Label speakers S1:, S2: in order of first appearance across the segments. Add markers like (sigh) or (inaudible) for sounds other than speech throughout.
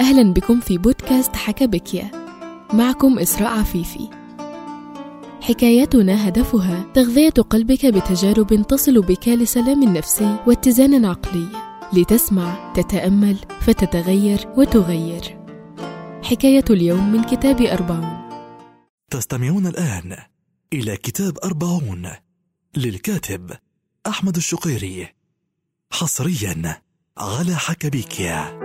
S1: أهلا بكم في بودكاست حكى بكيا معكم إسراء عفيفي. حكاياتنا هدفها تغذية قلبك بتجارب تصل بك لسلام نفسي واتزان عقلي. لتسمع تتأمل فتتغير وتغير. حكاية اليوم من كتاب أربعون.
S2: تستمعون الآن إلى كتاب أربعون للكاتب أحمد الشقيري حصريا على حكبيكيا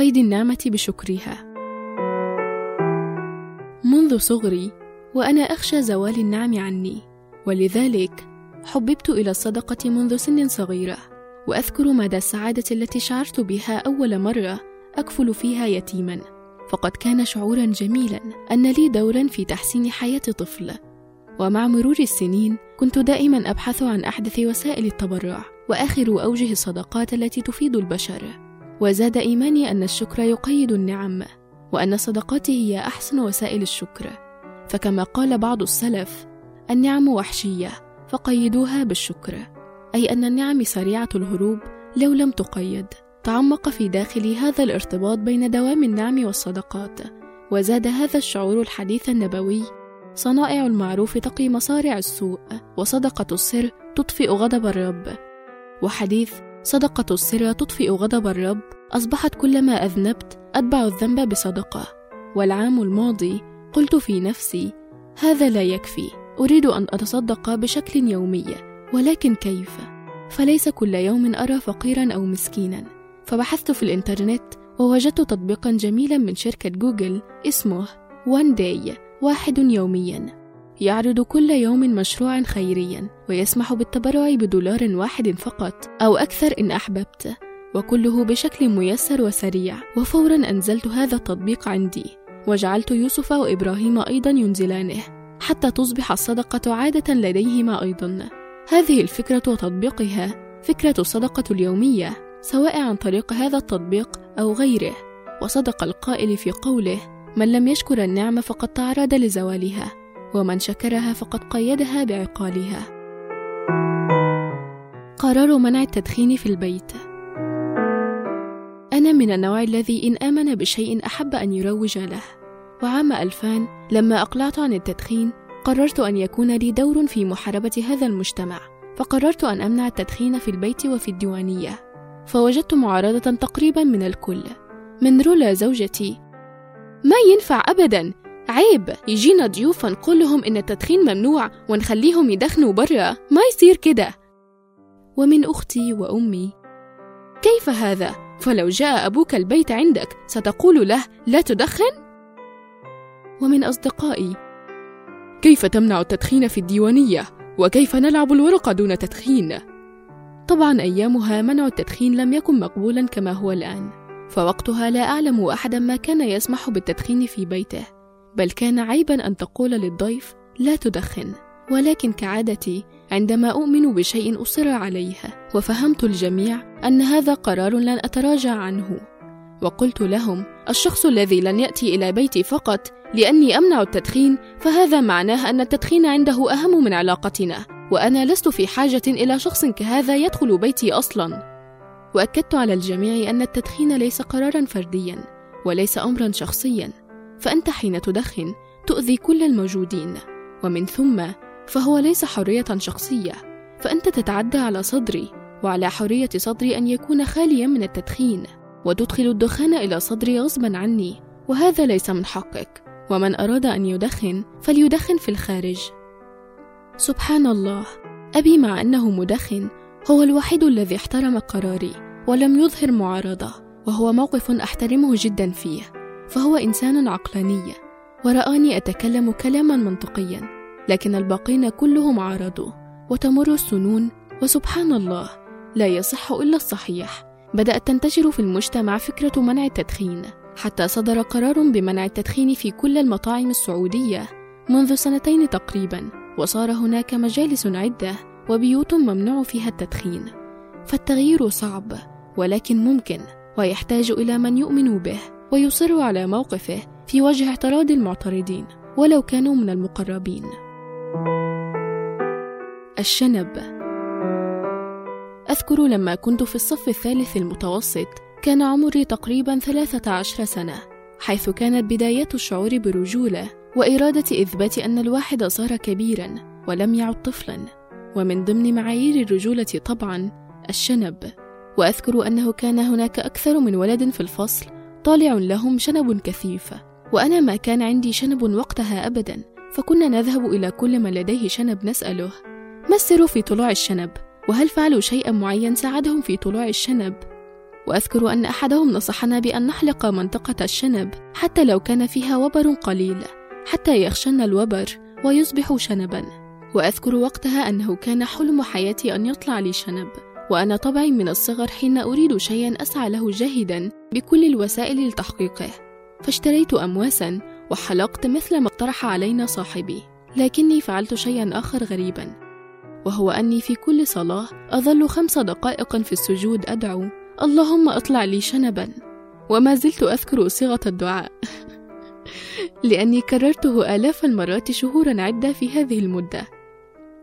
S1: قيد النعمة بشكرها. منذ صغري وأنا أخشى زوال النعم عني ولذلك حببت إلى الصدقة منذ سن صغيرة وأذكر مدى السعادة التي شعرت بها أول مرة أكفل فيها يتيما. فقد كان شعورا جميلا أن لي دورا في تحسين حياة طفل ومع مرور السنين كنت دائما أبحث عن أحدث وسائل التبرع وآخر أوجه الصدقات التي تفيد البشر. وزاد إيماني أن الشكر يقيد النعم وأن صدقاتي هي أحسن وسائل الشكر. فكما قال بعض السلف النعم وحشية فقيدوها بالشكر. أي أن النعم سريعة الهروب لو لم تقيد. تعمق في داخلي هذا الارتباط بين دوام النعم والصدقات. وزاد هذا الشعور الحديث النبوي صنائع المعروف تقي مصارع السوء وصدقة السر تطفئ غضب الرب. وحديث صدقة السر تطفئ غضب الرب أصبحت كلما أذنبت أتبع الذنب بصدقة. والعام الماضي قلت في نفسي هذا لا يكفي أريد أن أتصدق بشكل يومي ولكن كيف؟ فليس كل يوم أرى فقيرا أو مسكينا. فبحثت في الإنترنت ووجدت تطبيقا جميلا من شركة جوجل اسمه One Day واحد يوميا. يعرض كل يوم مشروعا خيريا ويسمح بالتبرع بدولار واحد فقط أو أكثر إن أحببت. وكله بشكل ميسر وسريع. وفورا أنزلت هذا التطبيق عندي. وجعلت يوسف وإبراهيم أيضا ينزلانه. حتى تصبح الصدقة عادة لديهما أيضا. هذه الفكرة وتطبيقها فكرة الصدقة اليومية سواء عن طريق هذا التطبيق أو غيره. وصدق القائل في قوله من لم يشكر النعمة فقد تعرض لزوالها ومن شكرها فقد قيدها بعقالها. قرار منع التدخين في البيت. أنا من النوع الذي إن آمن بشيء أحب أن يروج له. وعام 2000 لما أقلعت عن التدخين قررت أن يكون لي دور في محاربة هذا المجتمع. فقررت أن أمنع التدخين في البيت وفي الديوانية. فوجدت معارضة تقريبا من الكل. من رولا زوجتي. ما ينفع أبدا! عيب يجينا ضيوف نقول لهم إن التدخين ممنوع ونخليهم يدخنوا برا ما يصير كده ومن أختي وأمي كيف هذا؟ فلو جاء أبوك البيت عندك ستقول له لا تدخن؟ ومن أصدقائي كيف تمنع التدخين في الديوانية؟ وكيف نلعب الورقة دون تدخين؟ طبعا أيامها منع التدخين لم يكن مقبولا كما هو الآن فوقتها لا أعلم أحدا ما كان يسمح بالتدخين في بيته بل كان عيبا أن تقول للضيف لا تدخن. ولكن كعادتي عندما أؤمن بشيء أصر عليه وفهمت الجميع أن هذا قرار لن أتراجع عنه. وقلت لهم الشخص الذي لن يأتي إلى بيتي فقط لأني أمنع التدخين فهذا معناه أن التدخين عنده أهم من علاقتنا وأنا لست في حاجة إلى شخص كهذا يدخل بيتي أصلا. وأكدت على الجميع أن التدخين ليس قرارا فرديا وليس أمرا شخصيا. فأنت حين تدخن تؤذي كل الموجودين ومن ثم فهو ليس حرية شخصية فأنت تتعدى على صدري وعلى حرية صدري أن يكون خاليا من التدخين وتدخل الدخان إلى صدري غصبا عني وهذا ليس من حقك ومن أراد أن يدخن فليدخن في الخارج. سبحان الله. أبي مع أنه مدخن هو الوحيد الذي احترم قراري ولم يظهر معارضة وهو موقف أحترمه جدا فيه. فهو إنسان عقلاني ورآني أتكلم كلاما منطقيا لكن الباقين كلهم عارضوا وتمر السنون وسبحان الله لا يصح إلا الصحيح. بدأت تنتشر في المجتمع فكرة منع التدخين حتى صدر قرار بمنع التدخين في كل المطاعم السعودية منذ سنتين تقريبا وصار هناك مجالس عدة وبيوت ممنوع فيها التدخين. فالتغيير صعب ولكن ممكن ويحتاج إلى من يؤمن به. ويصر على موقفه في وجه اعتراض المعترضين ولو كانوا من المقربين. الشنب. أذكر لما كنت في الصف الثالث المتوسط كان عمري تقريبا 13 سنة حيث كانت بداية الشعور برجولة وإرادة إثبات أن الواحد صار كبيرا ولم يعد طفلا. ومن ضمن معايير الرجولة طبعا الشنب. وأذكر أنه كان هناك أكثر من ولد في الفصل طالع لهم شنب كثيف وأنا ما كان عندي شنب وقتها أبدا فكنا نذهب إلى كل من لديه شنب نسأله ما السر في طلوع الشنب؟ وهل فعلوا شيئا معين ساعدهم في طلوع الشنب؟ وأذكر أن أحدهم نصحنا بأن نحلق منطقة الشنب حتى لو كان فيها وبر قليل حتى يخشن الوبر ويصبح شنبا وأذكر وقتها أنه كان حلم حياتي أن يطلع لي شنب وأنا طبعي من الصغر حين أريد شيئا أسعى له جاهدا بكل الوسائل لتحقيقه. فاشتريت أمواسا وحلقت مثل ما اقترح علينا صاحبي لكني فعلت شيئا آخر غريبا وهو أني في كل صلاة أظل خمس دقائق في السجود أدعو اللهم اطلع لي شنبا وما زلت أذكر صيغة الدعاء (laughs) لأني كررته آلاف المرات شهورا عدة في هذه المدة.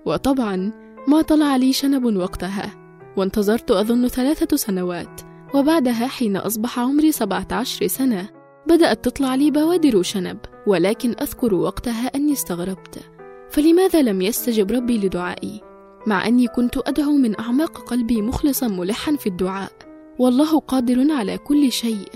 S1: وطبعا ما طلع لي شنب وقتها. وانتظرت أظن ثلاثة سنوات وبعدها حين أصبح عمري 17 سنة بدأت تطلع لي بوادر شنب ولكن أذكر وقتها أني استغربت. فلماذا لم يستجب ربي لدعائي؟ مع أني كنت أدعو من أعماق قلبي مخلصا ملحا في الدعاء. والله قادر على كل شيء.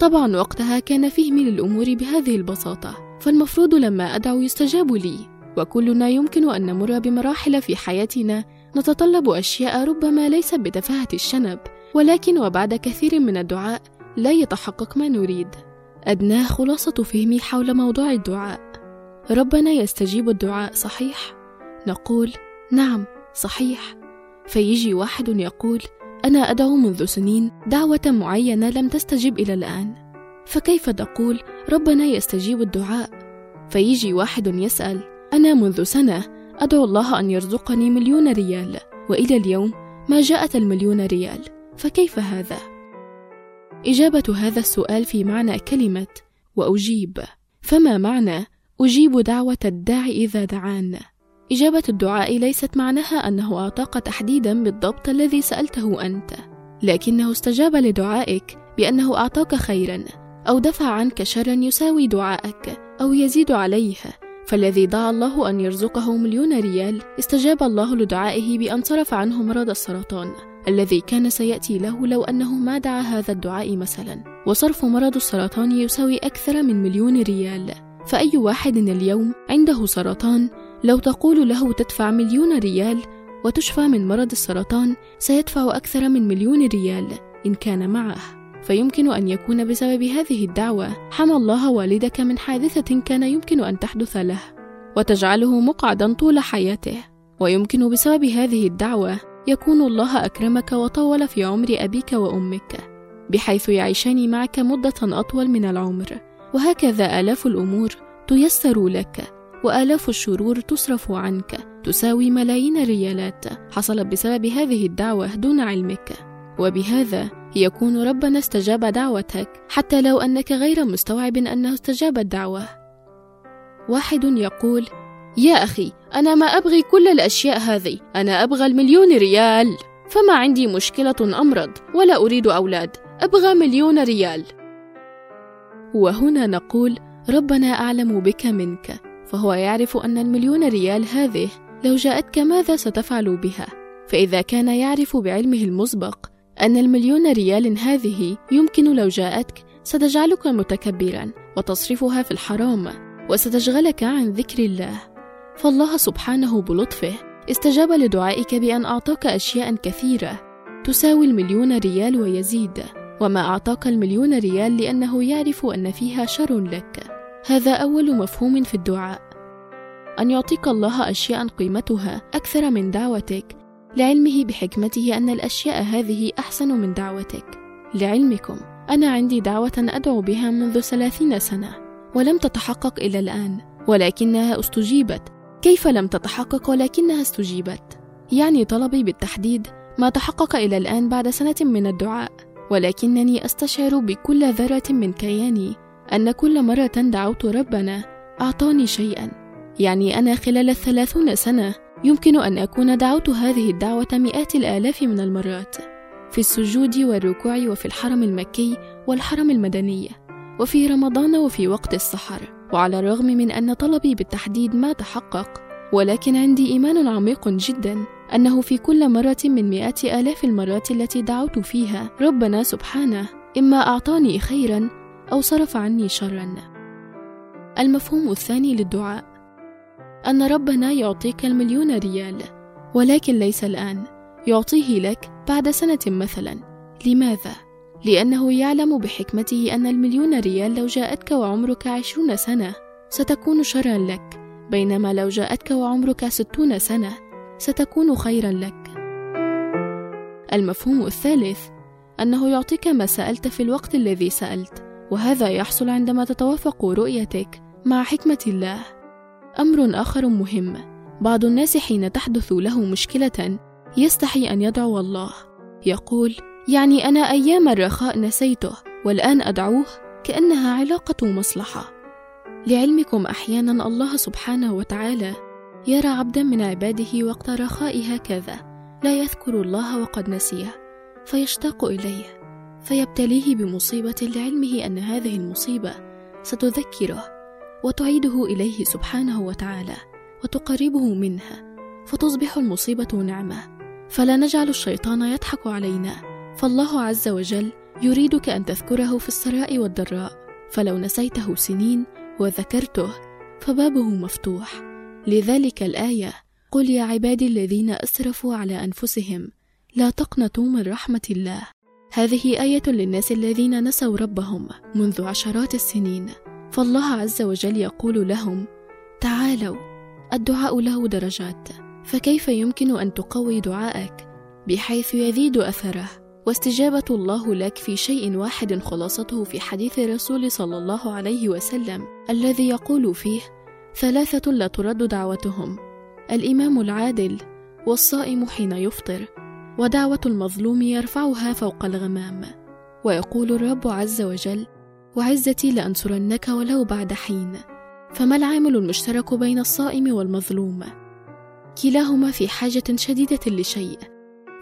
S1: طبعا وقتها كان فهمي للأمور بهذه البساطة فالمفروض لما أدعو يستجاب لي. وكلنا يمكن أن نمر بمراحل في حياتنا نتطلب أشياء ربما ليست بتفاهة الشنب ولكن وبعد كثير من الدعاء لا يتحقق ما نريد. أدناه خلاصة فهمي حول موضوع الدعاء. ربنا يستجيب الدعاء صحيح؟ نقول نعم صحيح. فيجي واحد يقول أنا أدعو منذ سنين دعوة معينة لم تستجب إلى الآن. فكيف تقول ربنا يستجيب الدعاء؟ فيجي واحد يسأل أنا منذ سنة أدعو الله أن يرزقني مليون ريال وإلى اليوم ما جاءت المليون ريال فكيف هذا؟ إجابة هذا السؤال في معنى كلمة وأجيب. فما معنى أجيب دعوة الداعي إذا دعان؟ إجابة الدعاء ليست معناها أنه أعطاك تحديدا بالضبط الذي سألته أنت لكنه استجاب لدعائك بأنه أعطاك خيرا أو دفع عنك شرا يساوي دعائك أو يزيد عليه. فالذي دعا الله أن يرزقه مليون ريال استجاب الله لدعائه بأن صرف عنه مرض السرطان الذي كان سيأتي له لو أنه ما دعا هذا الدعاء مثلا. وصرف مرض السرطان يساوي أكثر من مليون ريال. فأي واحد اليوم عنده سرطان لو تقول له تدفع مليون ريال وتشفى من مرض السرطان سيدفع أكثر من مليون ريال إن كان معه. فيمكن أن يكون بسبب هذه الدعوة. حمى الله والدك من حادثة كان يمكن أن تحدث له وتجعله مقعدا طول حياته. ويمكن بسبب هذه الدعوة يكون الله أكرمك وطول في عمر أبيك وأمك بحيث يعيشان معك مدة أطول من العمر. وهكذا آلاف الأمور تيسر لك وآلاف الشرور تصرف عنك تساوي ملايين الريالات حصلت بسبب هذه الدعوة دون علمك. وبهذا يكون ربنا استجاب دعوتك حتى لو أنك غير مستوعب أنه استجاب الدعوة. واحد يقول يا أخي أنا ما أبغي كل الأشياء هذه أنا أبغى المليون ريال. فما عندي مشكلة أمرض ولا أريد أولاد أبغى مليون ريال. وهنا نقول ربنا أعلم بك منك. فهو يعرف أن المليون ريال هذه لو جاءتك ماذا ستفعل بها. فإذا كان يعرف بعلمه المسبق أن المليون ريال هذه يمكن لو جاءتك ستجعلك متكبرا وتصرفها في الحرام وستشغلك عن ذكر الله. فالله سبحانه بلطفه استجاب لدعائك بأن أعطاك أشياء كثيرة. تساوي المليون ريال ويزيد وما أعطاك المليون ريال لأنه يعرف أن فيها شر لك. هذا أول مفهوم في الدعاء. أن يعطيك الله أشياء قيمتها أكثر من دعوتك لعلمه بحكمته أن الأشياء هذه أحسن من دعوتك. لعلمكم أنا عندي دعوة أدعو بها منذ ثلاثين سنة ولم تتحقق إلى الآن ولكنها استجيبت. كيف لم تتحقق ولكنها استجيبت؟ يعني طلبي بالتحديد ما تحقق إلى الآن بعد سنة من الدعاء. ولكنني أستشعر بكل ذرة من كياني أن كل مرة دعوت ربنا أعطاني شيئا. يعني أنا خلال الثلاثون سنة يمكن أن أكون دعوت هذه الدعوة مئات الآلاف من المرات في السجود والركوع وفي الحرم المكي والحرم المدني وفي رمضان وفي وقت السحر وعلى الرغم من أن طلبي بالتحديد ما تحقق ولكن عندي إيمان عميق جدا أنه في كل مرة من مئات آلاف المرات التي دعوت فيها ربنا سبحانه إما أعطاني خيرا أو صرف عني شرا. المفهوم الثاني للدعاء. أن ربنا يعطيك المليون ريال ولكن ليس الآن. يعطيه لك بعد سنة مثلا. لماذا؟ لأنه يعلم بحكمته أن المليون ريال لو جاءتك وعمرك عشرون سنة ستكون شرا لك. بينما لو جاءتك وعمرك ستون سنة ستكون خيرا لك. المفهوم الثالث أنه يعطيك ما سألت في الوقت الذي سألت وهذا يحصل عندما تتوافق رؤيتك مع حكمة الله. أمر آخر مهم. بعض الناس حين تحدث له مشكلة يستحي أن يدعو الله. يقول يعني أنا أيام الرخاء نسيته والآن أدعوه كأنها علاقة مصلحة. لعلمكم أحيانا الله سبحانه وتعالى يرى عبدا من عباده وقت رخاء هكذا لا يذكر الله وقد نسيه فيشتاق إليه فيبتليه بمصيبة لعلمه أن هذه المصيبة ستذكره. وتعيده إليه سبحانه وتعالى وتقربه منها فتصبح المصيبة نعمة. فلا نجعل الشيطان يضحك علينا. فالله عز وجل يريدك أن تذكره في السراء والضراء. فلو نسيته سنين وذكرته فبابه مفتوح. لذلك الآية قل يا عبادي الذين أسرفوا على أنفسهم لا تقنطوا من رحمة الله. هذه آية للناس الذين نسوا ربهم منذ عشرات السنين. فالله عز وجل يقول لهم تعالوا الدعاء له درجات فكيف يمكن أن تقوي دعائك بحيث يزيد أثره. واستجابة الله لك في شيء واحد خلاصته في حديث الرسول صلى الله عليه وسلم الذي يقول فيه ثلاثة لا ترد دعوتهم الإمام العادل والصائم حين يفطر ودعوة المظلوم يرفعها فوق الغمام. ويقول الرب عز وجل وعزتي لأنصرنك ولو بعد حين. فما العامل المشترك بين الصائم والمظلوم؟ كلاهما في حاجة شديدة لشيء.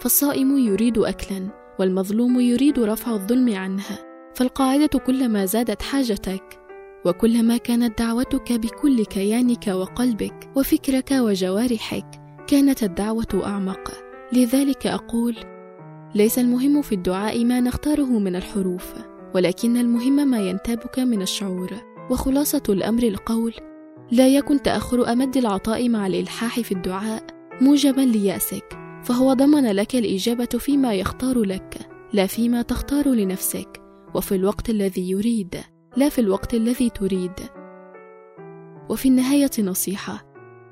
S1: فالصائم يريد أكلا والمظلوم يريد رفع الظلم عنها فالقاعدة كلما زادت حاجتك وكلما كانت دعوتك بكل كيانك وقلبك وفكرك وجوارحك كانت الدعوة أعمق. لذلك أقول ليس المهم في الدعاء ما نختاره من الحروف. ولكن المهم ما ينتابك من الشعور. وخلاصة الأمر القول لا يكن تأخر أمد العطاء مع الإلحاح في الدعاء. موجبا ليأسك. فهو ضمن لك الإجابة فيما يختار لك لا فيما تختار لنفسك. وفي الوقت الذي يريد. لا في الوقت الذي تريد. وفي النهاية نصيحة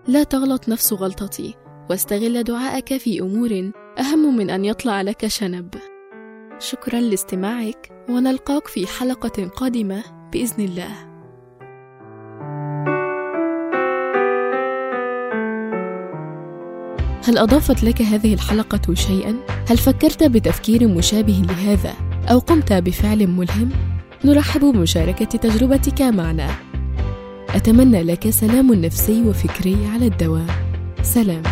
S1: لا تغلط نفس غلطتي. واستغل دعاءك في أمور أهم من أن يطلع لك شنب. شكرا لاستماعك ونلقاك في حلقة قادمة بإذن الله هل أضافت لك هذه الحلقة شيئا؟ هل فكرت بتفكير مشابه لهذا أو قمت بفعل ملهم؟ نرحب بمشاركة تجربتك معنا أتمنى لك سلام نفسي وفكري على الدوام سلام